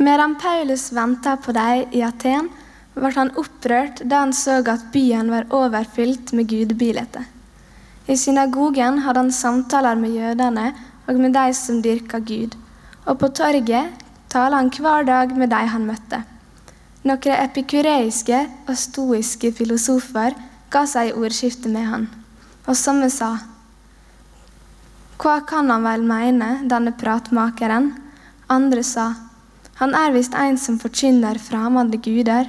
Medan Paulus venta på dem i Aten, ble han opprørt da han så at byen var overfylt med gudebilder. I synagogen hadde han samtaler med jødene og med de som dyrka Gud, og på torget talte han hver dag med de han møtte. Noen epikureiske og stoiske filosofer ga seg i ordskifte med han, og somme sa Hva kan han vel mene, denne pratmakeren? Andre sa Han er visst en som forkynner fremmede guder.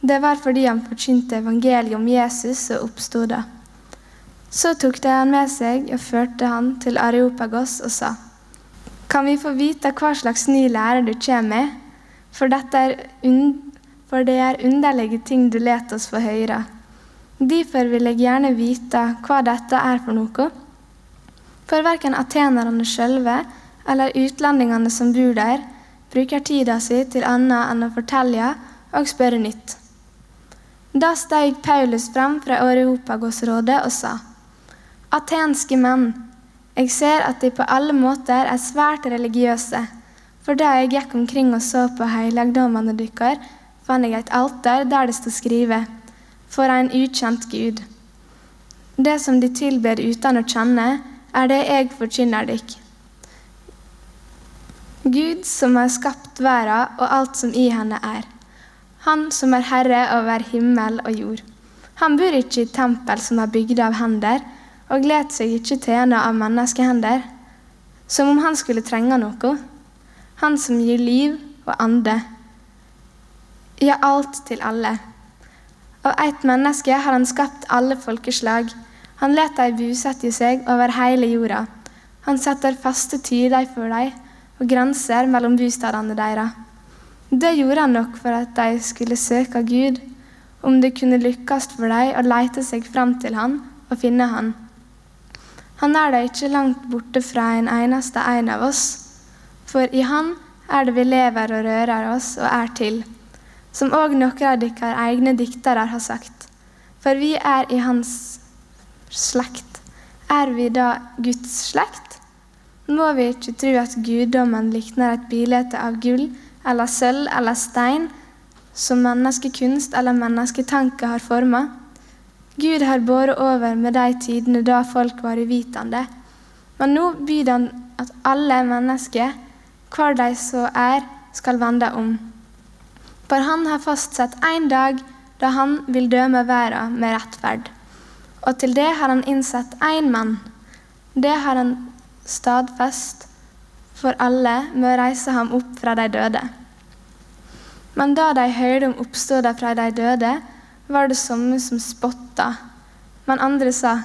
Det var fordi han forkynte evangeliet om Jesus og oppstoda. Så tok de han med seg og førte han til Areopagos og sa:" Kan vi få vite hva slags ny lære du kommer med? For, for det er underlige ting du let oss få høre. Derfor vil jeg gjerne vite hva dette er for noe. For verken atenerne sjølve eller utlendingene som bor der, bruker tida si til annet enn å fortelle og spørre nytt. Da steg Paulus fram fra Areopagos-rådet og sa:" Atenske menn, jeg ser at de på alle måter er svært religiøse. For da jeg gikk omkring og så på helligdommene deres, fant jeg et alter der det sto skrevet For en ukjent Gud. Det som de tilber uten å kjenne, er det jeg forkynner dere. Gud som har skapt verden og alt som i henne er. Han som er herre over himmel og jord. Han bor ikke i tempel som er bygd av hender, og let seg ikke tjene av menneskehender, som om han skulle trenge noe. Han som gir liv og ande. Ja, alt til alle. Av ett menneske har han skapt alle folkeslag. Han lar dem bosette seg over hele jorda. Han setter faste tider for dem og grenser mellom bostedene deres. Det gjorde han nok for at de skulle søke Gud, om det kunne lykkes for dem å lete seg fram til Han og finne Han. Han er da ikke langt borte fra en eneste en av oss, for i Han er det vi lever og rører oss og er til, som òg noen av deres egne diktere har sagt. For vi er i Hans slekt. Er vi da Guds slekt? Må vi ikke tro at guddommen likner et bilde av gull eller sølv eller stein, som menneskekunst eller mennesketanke har forma? Gud har båret over med de tidene da folk var uvitende. Men nå byr han at alle mennesker, hvor de så er, skal vende om. For han har fastsatt én dag da han vil dømme verden med rettferd. Og til det har han innsatt én mann. Det har han stadfest for alle med å reise ham opp fra de døde. Men da de hørte om oppståda fra de døde, var det somme som spotta, men andre sa,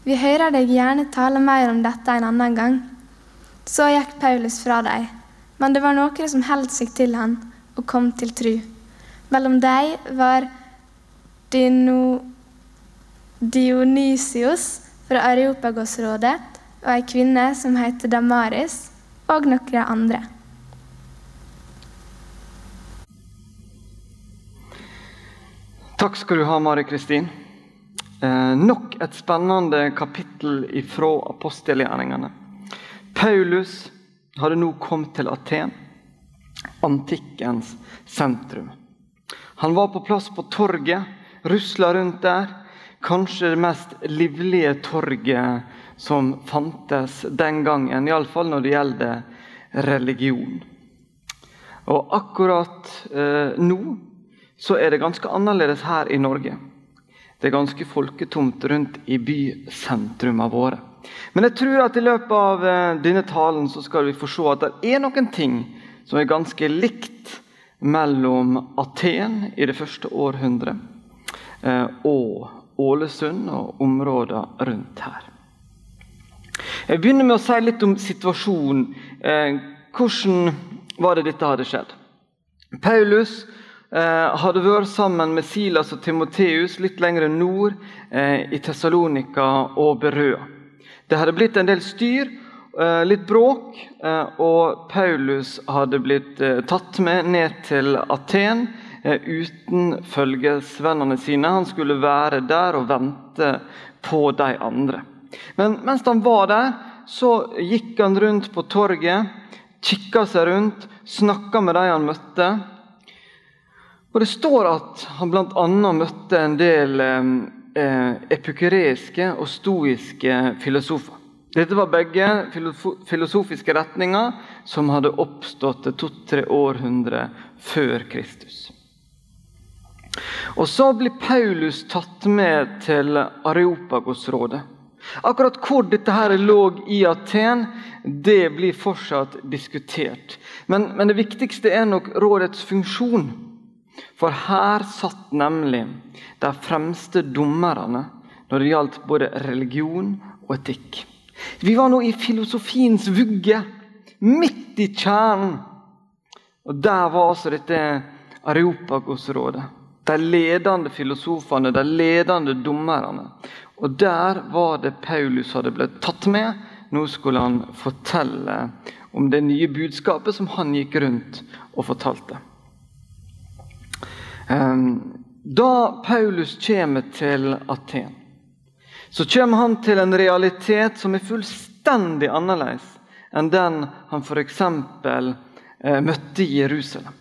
Vi hører deg gjerne tale mer om dette en annen gang. Så gikk Paulus fra dem, men det var noen som holdt seg til han og kom til tru. Mellom dem var Dino, Dionysius fra Areopagos-rådet og ei kvinne som heter Damaris, og noen andre. Takk skal du ha, Mari Kristin. Eh, nok et spennende kapittel ifra apostelgjerningene. Paulus hadde nå kommet til Aten, antikkens sentrum. Han var på plass på torget, rusla rundt der. Kanskje det mest livlige torget som fantes den gangen, iallfall når det gjelder religion. Og akkurat eh, nå så er det ganske annerledes her i Norge. Det er ganske folketomt rundt i bysentrumene våre. Men jeg tror at i løpet av eh, denne talen så skal vi få se at det er noen ting som er ganske likt mellom Aten i det første århundret eh, og Ålesund og områdene rundt her. Jeg begynner med å si litt om situasjonen. Eh, hvordan var det dette hadde skjedd? Paulus Eh, hadde vært sammen med Silas og Timoteus litt lenger nord eh, i Tessalonika og Berøa. Det hadde blitt en del styr, eh, litt bråk, og Paulus hadde blitt tatt med ned til Aten uten følgesvennene sine. Han skulle være der og vente på de andre. Men mens han var der, så gikk han rundt på torget kikka seg rundt, snakka med de han møtte. Og Det står at han bl.a. møtte en del eh, epikureiske og stoiske filosofer. Dette var begge filosofiske retninger som hadde oppstått to-tre århundre før Kristus. Og Så blir Paulus tatt med til Areopagosrådet. Akkurat hvor dette her lå i Aten, det blir fortsatt diskutert. Men, men det viktigste er nok rådets funksjon. For her satt nemlig de fremste dommerne når det gjaldt både religion og etikk. Vi var nå i filosofiens vugge, midt i kjernen. Og der var altså dette Areopagosrådet. De ledende filosofene, de ledende dommerne. Og der var det Paulus hadde blitt tatt med. Nå skulle han fortelle om det nye budskapet som han gikk rundt og fortalte. Ehm, da Paulus kommer til Aten, så kommer han til en realitet som er fullstendig annerledes enn den han f.eks. Eh, møtte i Jerusalem.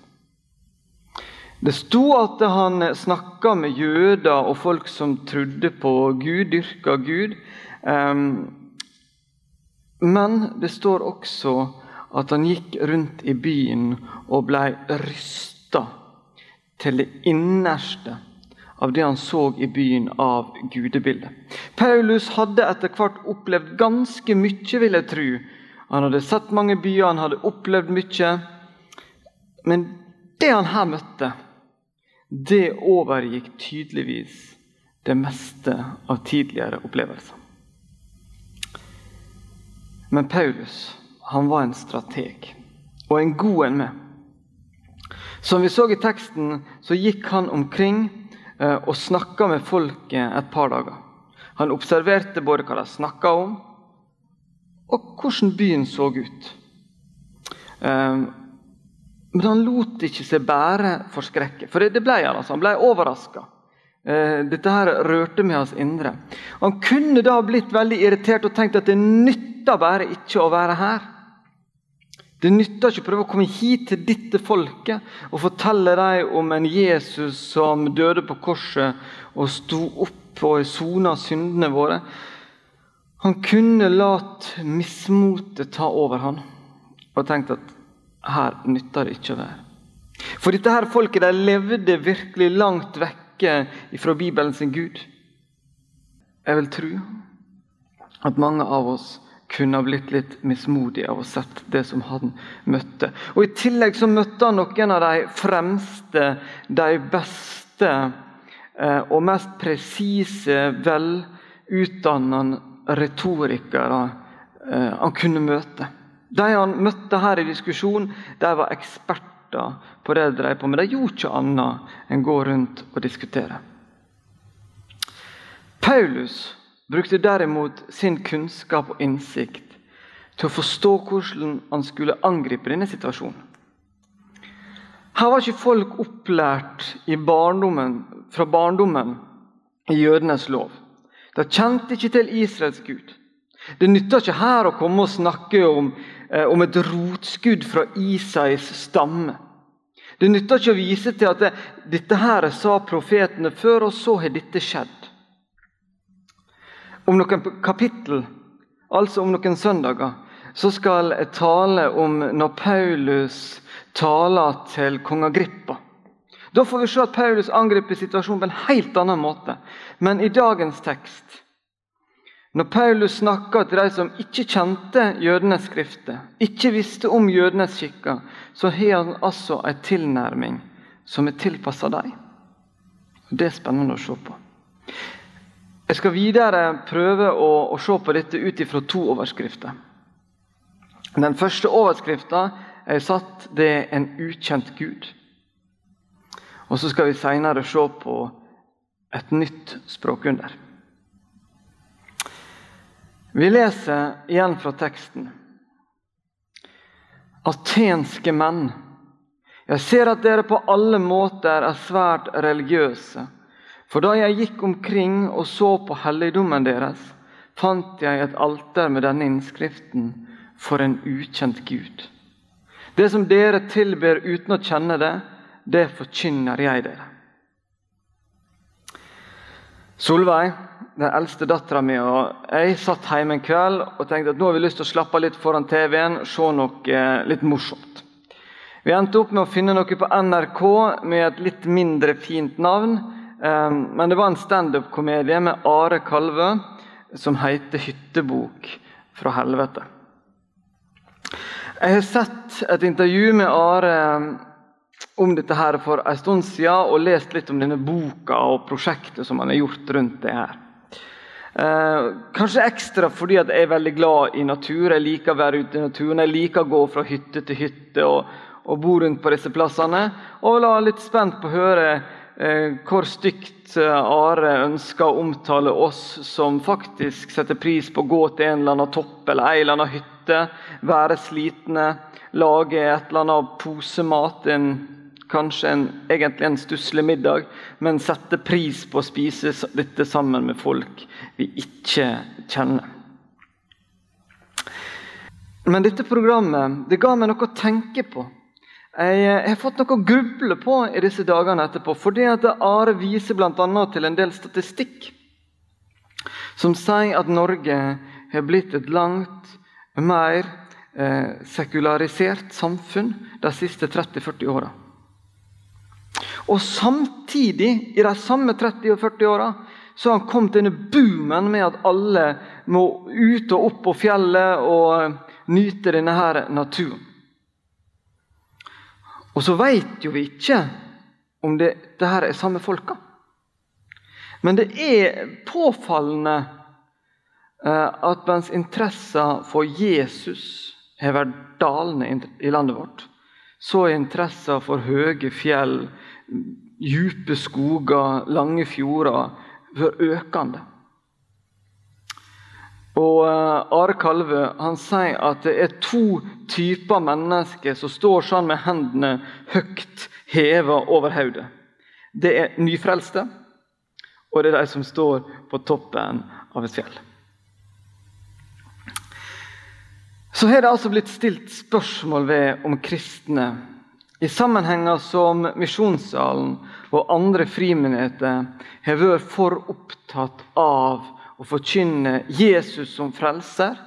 Det sto at han snakka med jøder og folk som trodde på Gud, dyrka Gud. Um, men det står også at han gikk rundt i byen og ble rysta til det innerste av det han så i byen av gudebildet. Paulus hadde etter hvert opplevd ganske mye, vil jeg tro. Han hadde sett mange byer, han hadde opplevd mye. Men det han her møtte, det overgikk tydeligvis det meste av tidligere opplevelser. Men Paulus han var en strateg, og en god en med. Som vi så i teksten, så gikk han omkring Eh, og snakka med folket et par dager. Han observerte både hva de snakka om, og hvordan byen så ut. Men han lot ikke seg bære for skrekket, for det ble han. altså. Han ble overraska. Eh, dette her rørte med hans indre. Han kunne da blitt veldig irritert og tenkt at det nytter bare ikke å være her. Det nytter ikke å prøve å komme hit til dette folket og fortelle dem om en Jesus som døde på korset og sto opp og sona syndene våre. Han kunne latt mismotet ta over han og tenkt at her nytter det ikke å være. For dette her folket de levde virkelig langt vekke fra Bibelen sin Gud. Jeg vil tro at mange av oss kunne ha blitt litt mismodige av å sett det som han møtte. Og I tillegg så møtte han noen av de fremste, de beste eh, og mest presise, velutdannede retorikere eh, han kunne møte. De han møtte her i diskusjon, de var eksperter på det de drev på med. De gjorde ikke annet enn gå rundt og diskutere. Paulus brukte derimot sin kunnskap og innsikt til å forstå hvordan han skulle angripe denne situasjonen. Her var ikke folk opplært barndommen, fra barndommen i jødenes lov. De kjente ikke til Israels gud. Det nytter ikke her å komme og snakke om, eh, om et rotskudd fra Isais stamme. Det nytter ikke å vise til at det, dette her sa profetene før, og så har dette skjedd. Om noen kapittel, altså om noen søndager, så skal jeg tale om når Paulus taler til kong Agrippa. Da får vi se at Paulus angriper situasjonen på en helt annen måte. Men i dagens tekst, når Paulus snakker til de som ikke kjente jødenes skrifter, ikke visste om jødenes skikker, så har han altså en tilnærming som er tilpassa dem. Det er spennende å se på. Jeg skal videre prøve å, å se på dette ut ifra to overskrifter. Den første overskrifta er satt det er 'en ukjent Gud'. Og så skal vi seinere se på et nytt språkunder. Vi leser igjen fra teksten. Atenske menn, jeg ser at dere på alle måter er svært religiøse. For da jeg gikk omkring og så på helligdommen deres, fant jeg et alter med denne innskriften for en ukjent Gud. Det som dere tilber uten å kjenne det, det forkynner jeg dere. Solveig, den eldste dattera mi og jeg satt hjemme en kveld og tenkte at nå har vi lyst til å slappe av litt foran TV-en, og se noe eh, litt morsomt. Vi endte opp med å finne noe på NRK med et litt mindre fint navn. Eh, men det var en standup-komedie med Are Kalvø som heter 'Hyttebok fra helvete'. Jeg har sett et intervju med Are om dette her for en stund siden og lest litt om denne boka og prosjektet som han har gjort rundt det her. Eh, kanskje ekstra fordi jeg er veldig glad i natur. Jeg liker å være ute i naturen. Jeg liker å gå fra hytte til hytte og, og bo rundt på disse plassene. Og er litt spent på å høre eh, hvor stygt eh, Are ønsker å omtale oss som faktisk setter pris på å gå til en eller annen topp eller en eller annen hytte, være slitne, lage et eller annet posemat. en kanskje en, egentlig en stusslig middag, men sette pris på å spise dette sammen med folk vi ikke kjenner. Men dette programmet det ga meg noe å tenke på. Jeg, jeg har fått noe å gruble på i disse dagene etterpå. fordi at Are viser bl.a. til en del statistikk som sier at Norge har blitt et langt mer eh, sekularisert samfunn de siste 30-40 åra. Og samtidig, i de samme 30 og 40 åra, så har han kommet denne boomen med at alle må ut og opp på fjellet og nyte denne her naturen. Og så veit jo vi ikke om det, det her er samme folka. Men det er påfallende eh, at mens interessen for Jesus har vært dalende i landet vårt, så er interessen for høye fjell, dype skoger, lange fjorder vært økende. Og uh, Are Kalve han sier at det er to typer mennesker som står sånn med hendene høyt heva over hodet. Det er nyfrelste, og det er de som står på toppen av et fjell. Så har det altså blitt stilt spørsmål ved om kristne i sammenhenger som Misjonssalen og andre frimenigheter har vært for opptatt av å forkynne Jesus som frelser,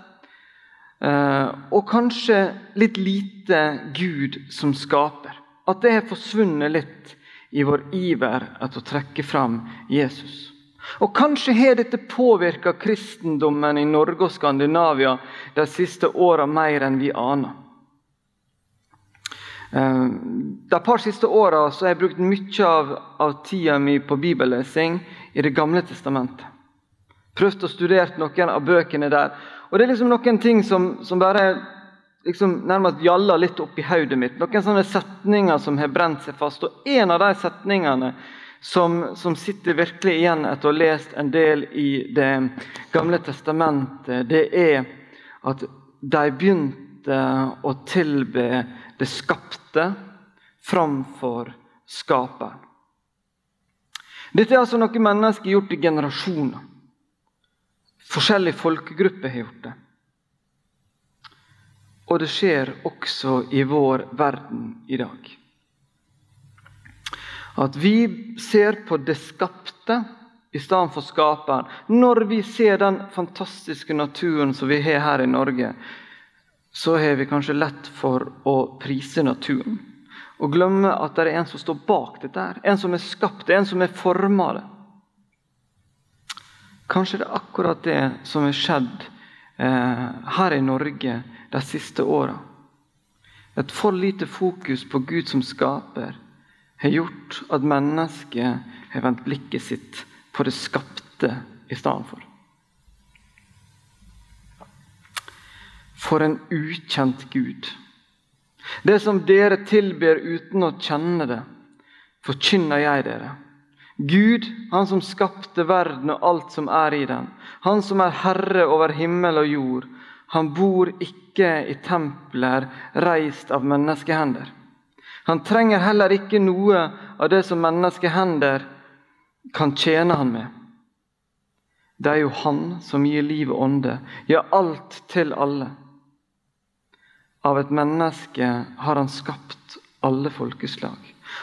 eh, og kanskje litt lite Gud som skaper. At det har forsvunnet litt i vår iver etter å trekke fram Jesus. Og Kanskje har dette påvirka kristendommen i Norge og Skandinavia de siste åra mer enn vi aner. Eh, de par siste åra har jeg brukt mye av, av tida mi på bibellesing i Det gamle testamentet. Prøvd å studere noen av bøkene der. Og Det er liksom noen ting som, som bare liksom nærmest gjaller litt opp i hodet mitt. Noen sånne setninger som har brent seg fast. Og En av de setningene som, som sitter virkelig igjen etter å ha lest en del i Det gamle testamentet, det er at de begynte å tilbe det skapte framfor skaperen. Dette er altså noe mennesker har gjort i generasjoner. Forskjellige folkegrupper har gjort det. Og det skjer også i vår verden i dag. At vi ser på det skapte i stedet for skaperen. Når vi ser den fantastiske naturen som vi har her i Norge, så har vi kanskje lett for å prise naturen. Og glemme at det er en som står bak dette. her, En som er skapt en som er forma det. Kanskje det er akkurat det som har skjedd eh, her i Norge de siste åra. Et for lite fokus på Gud som skaper har gjort at mennesket har vendt blikket sitt på det skapte i stedet for. For en ukjent Gud. Det som dere tilber uten å kjenne det, forkynner jeg dere. Gud, han som skapte verden og alt som er i den, han som er herre over himmel og jord, han bor ikke i templer reist av menneskehender. Han trenger heller ikke noe av det som menneskehender kan tjene han med. Det er jo Han som gir liv og ånde, ja, alt til alle. Av et menneske har han skapt alle folkeslag.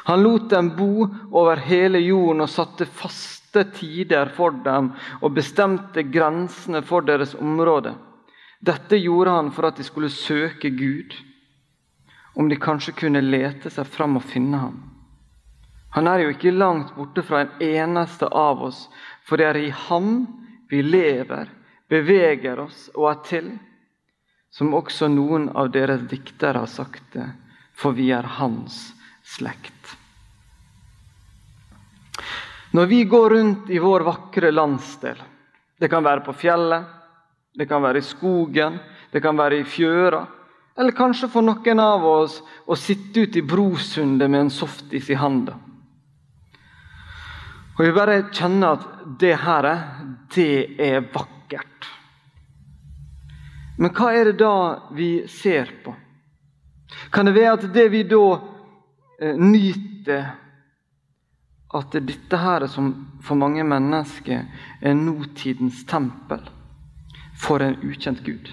Han lot dem bo over hele jorden og satte faste tider for dem og bestemte grensene for deres område. Dette gjorde han for at de skulle søke Gud, om de kanskje kunne lete seg fram og finne ham. Han er jo ikke langt borte fra en eneste av oss, for det er i ham vi lever, beveger oss og er til, som også noen av deres diktere har sagt det, for vi er hans slekt. Når vi går rundt i vår vakre landsdel, det kan være på fjellet, det kan være i skogen, det kan være i fjøra, eller kanskje for noen av oss å sitte ute i Brosundet med en softis i handa. Og vi bare kjenner at det her, det er vakkert. Men hva er det da vi ser på? Kan det være at det vi da eh, nyter At det dette her som for mange mennesker er nåtidens tempel for en ukjent Gud?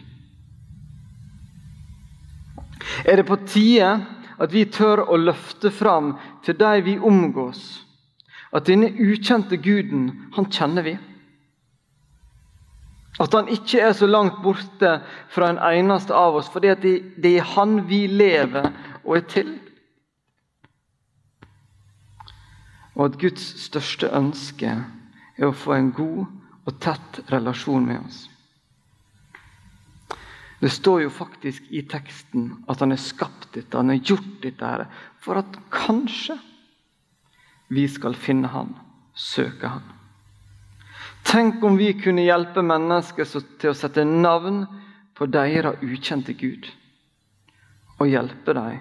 Er det på tide at vi tør å løfte fram til de vi omgås, at denne ukjente guden, han kjenner vi. At han ikke er så langt borte fra en eneste av oss, fordi det, det er han vi lever og er til. Og at Guds største ønske er å få en god og tett relasjon med oss. Det står jo faktisk i teksten at han har skapt dette, han har gjort dette for at kanskje vi skal finne Han, søke Han. Tenk om vi kunne hjelpe mennesker til å sette navn på deres ukjente Gud. Og hjelpe dem,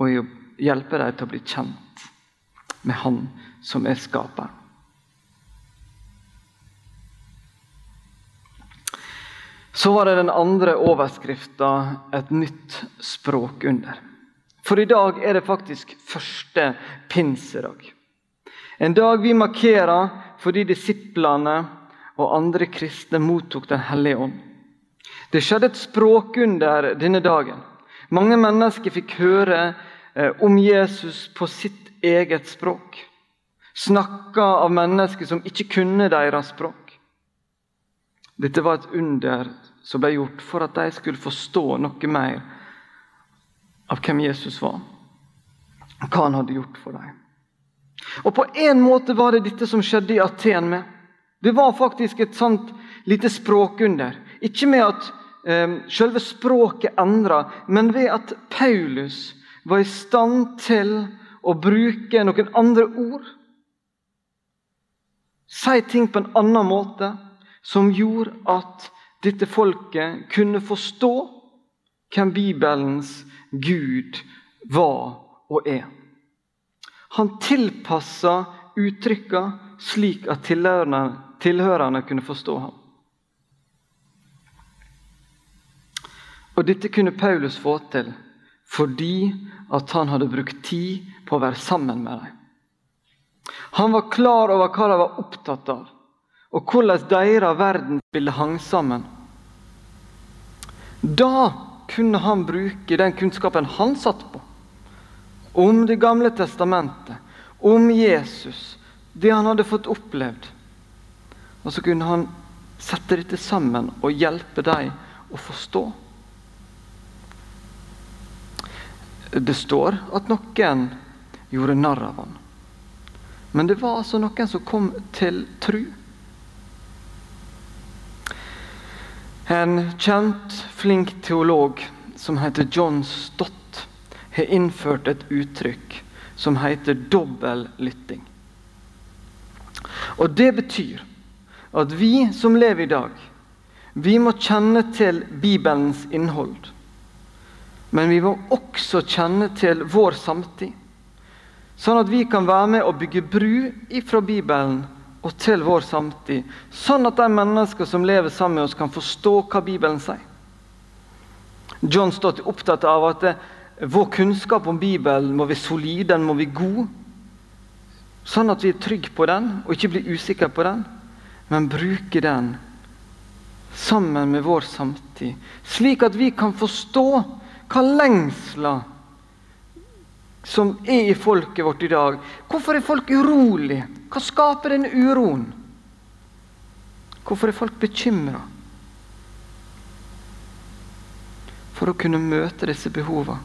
og hjelpe dem til å bli kjent med Han som er skaperen. Så var det den andre overskrifta 'Et nytt språkunder'. For i dag er det faktisk første pinsedag. En dag vi markerer fordi disiplene og andre kristne mottok Den hellige ånd. Det skjedde et språkunder denne dagen. Mange mennesker fikk høre eh, om Jesus på sitt eget språk. Snakka av mennesker som ikke kunne deres språk. Dette var et under som ble gjort for at de skulle forstå noe mer av hvem Jesus var, og hva han hadde gjort for dem. Og På en måte var det dette som skjedde i Aten med. Det var faktisk et sånt lite språkunder. Ikke med at eh, selve språket endra, men ved at Paulus var i stand til å bruke noen andre ord. Si ting på en annen måte, som gjorde at dette folket kunne forstå hvem Bibelens Gud var og er. Han tilpassa uttrykka slik at tilhørerne, tilhørerne kunne forstå ham. Og Dette kunne Paulus få til fordi at han hadde brukt tid på å være sammen med dem. Han var klar over hva de var opptatt av, og hvordan deres verdensbilde hang sammen. Da kunne han bruke den kunnskapen han satt på, om Det gamle testamentet, om Jesus, det han hadde fått opplevd. Og så kunne han sette dette sammen og hjelpe dem å forstå. Det står at noen gjorde narr av ham. Men det var altså noen som kom til tru. En kjent, flink teolog som heter John Stott, har innført et uttrykk som heter dobbel lytting. Og Det betyr at vi som lever i dag, vi må kjenne til Bibelens innhold. Men vi må også kjenne til vår samtid, sånn at vi kan være med og bygge bru fra Bibelen og til vår samtid. Sånn at de mennesker som lever sammen med oss, kan forstå hva Bibelen sier. John Stott er opptatt av at vår kunnskap om Bibelen må være solid, den må være god. Sånn at vi er trygge på den og ikke blir usikre på den, men bruke den sammen med vår samtid. Slik at vi kan forstå hva lengsler som er i folket vårt i dag. Hvorfor er folk urolig? Hva skaper denne uroen? Hvorfor er folk bekymra? For å kunne møte disse behovene,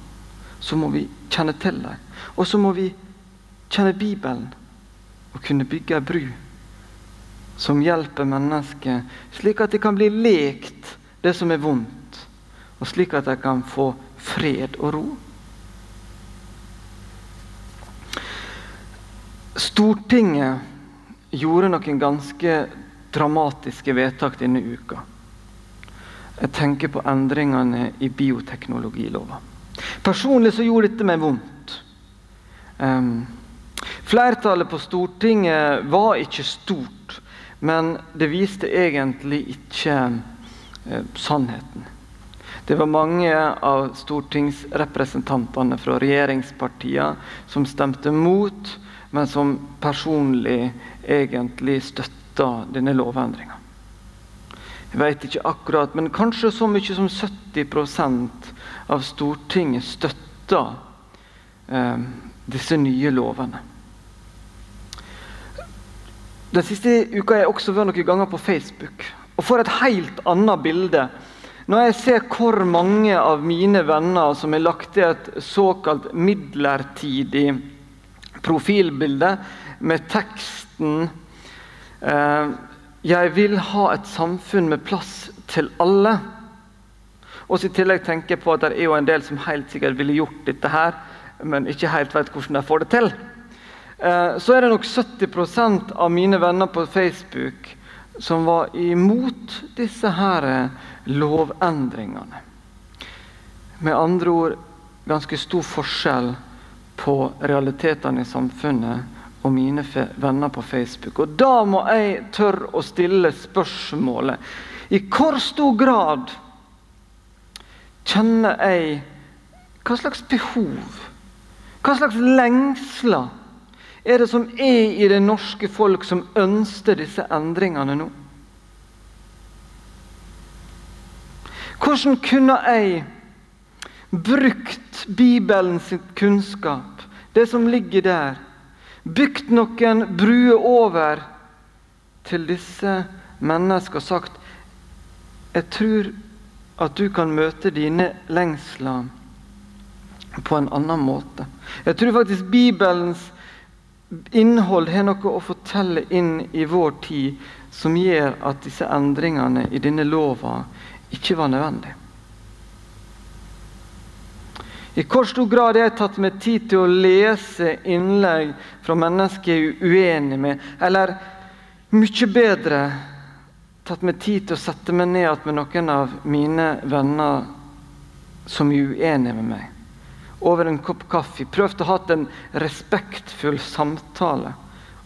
så må vi kjenne til dem. Og så må vi kjenne Bibelen og kunne bygge ei bru som hjelper mennesket, slik at de kan bli lekt det som er vondt, og slik at de kan få fred og ro. Stortinget gjorde noen ganske dramatiske vedtak denne uka. Jeg tenker på endringene i bioteknologilova. Personlig så gjorde dette meg vondt. Um, flertallet på Stortinget var ikke stort, men det viste egentlig ikke eh, sannheten. Det var mange av stortingsrepresentantene fra regjeringspartiene som stemte mot men som personlig egentlig støtta denne lovendringa. Jeg vet ikke akkurat, men kanskje så mye som 70% av Stortinget støtta eh, disse nye lovene. Den siste uka har jeg også vært noen ganger på Facebook og får et helt annet bilde. Når jeg ser hvor mange av mine venner som har lagt til et såkalt midlertidig profilbilde med teksten eh, 'Jeg vil ha et samfunn med plass til alle'. Og i tillegg tenker jeg på at det er jo en del som helt sikkert ville gjort dette her, men ikke helt vet hvordan de får det til. Eh, så er det nok 70% av mine venner på Facebook som var imot disse her lovendringene. Med andre ord ganske stor forskjell på realitetene i samfunnet og mine venner på Facebook. Og da må jeg tørre å stille spørsmålet I hvor stor grad kjenner jeg Hva slags behov, hva slags lengsler er det som er i det norske folk som ønsker disse endringene nå? Hvordan kunne jeg brukt Bibelens kunnskap, det som ligger der, bygd noen bruer over til disse menneskene og sagt Jeg tror at du kan møte dine lengsler på en annen måte. Jeg tror faktisk Bibelens innhold har noe å fortelle inn i vår tid som gjør at disse endringene i denne lova ikke var nødvendige. I hvor stor grad har jeg tatt meg tid til å lese innlegg fra mennesker jeg er uenig med, eller mye bedre tatt meg tid til å sette meg ned med noen av mine venner som er uenige med meg, over en kopp kaffe. Prøvd å ha en respektfull samtale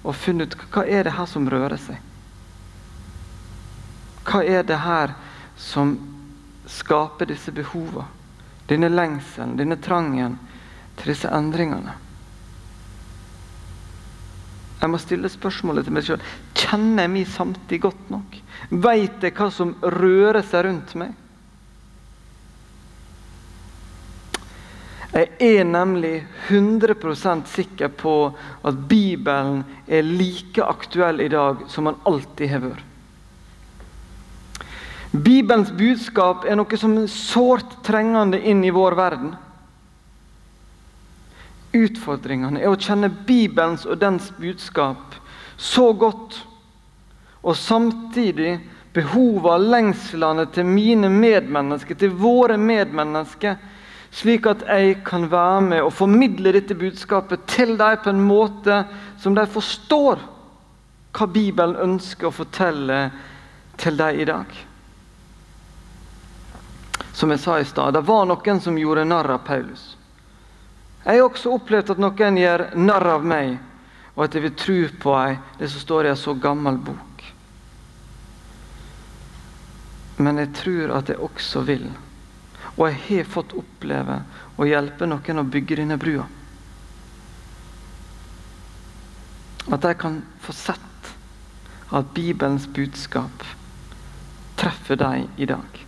og funnet ut hva er det her som rører seg. Hva er det her som skaper disse behovene? denne lengselen, denne trangen til disse endringene. Jeg må stille spørsmålet til meg sjøl kjenner jeg min samtid godt nok. Veit jeg hva som rører seg rundt meg? Jeg er nemlig 100% sikker på at Bibelen er like aktuell i dag som den alltid har vært. Bibelens budskap er noe som er sårt trengende inn i vår verden. Utfordringene er å kjenne Bibelens og dens budskap så godt, og samtidig behovene og lengslene til mine medmennesker, til våre medmennesker, slik at jeg kan være med og formidle dette budskapet til dem på en måte som de forstår hva Bibelen ønsker å fortelle til dem i dag. Som jeg sa i stad, det var noen som gjorde narr av Paulus. Jeg har også opplevd at noen gjør narr av meg, og at jeg vil tro på det som står i en så gammel bok. Men jeg tror at jeg også vil, og jeg har fått oppleve å hjelpe noen å bygge denne brua. At de kan få sett at Bibelens budskap treffer dem i dag.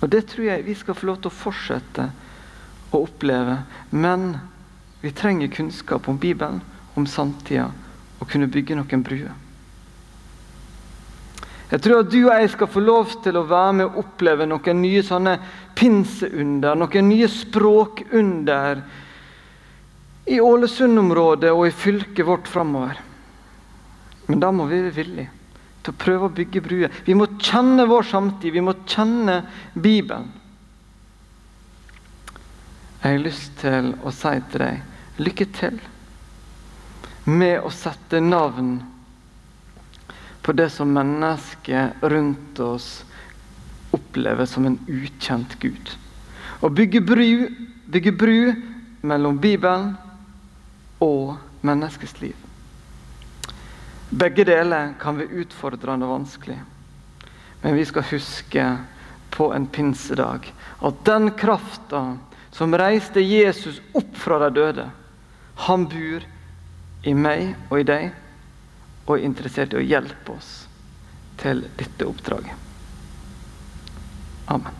Og det tror jeg vi skal få lov til å fortsette å oppleve. Men vi trenger kunnskap om Bibelen, om samtida, og kunne bygge noen bruer. Jeg tror at du og jeg skal få lov til å være med og oppleve noen nye sånne pinseunder, noen nye språkunder i Ålesund-området og i fylket vårt framover. Men da må vi være villige til å prøve å bygge bruer. Vi må kjenne vår samtid, vi må kjenne Bibelen. Jeg har lyst til å si til deg lykke til med å sette navn på det som mennesker rundt oss opplever som en ukjent Gud. Å bygge bru, bygge bru mellom Bibelen og menneskets liv. Begge deler kan være utfordrende og vanskelig. Men vi skal huske på en pinsedag at den krafta som reiste Jesus opp fra de døde, han bor i meg og i deg og er interessert i å hjelpe oss til dette oppdraget. Amen.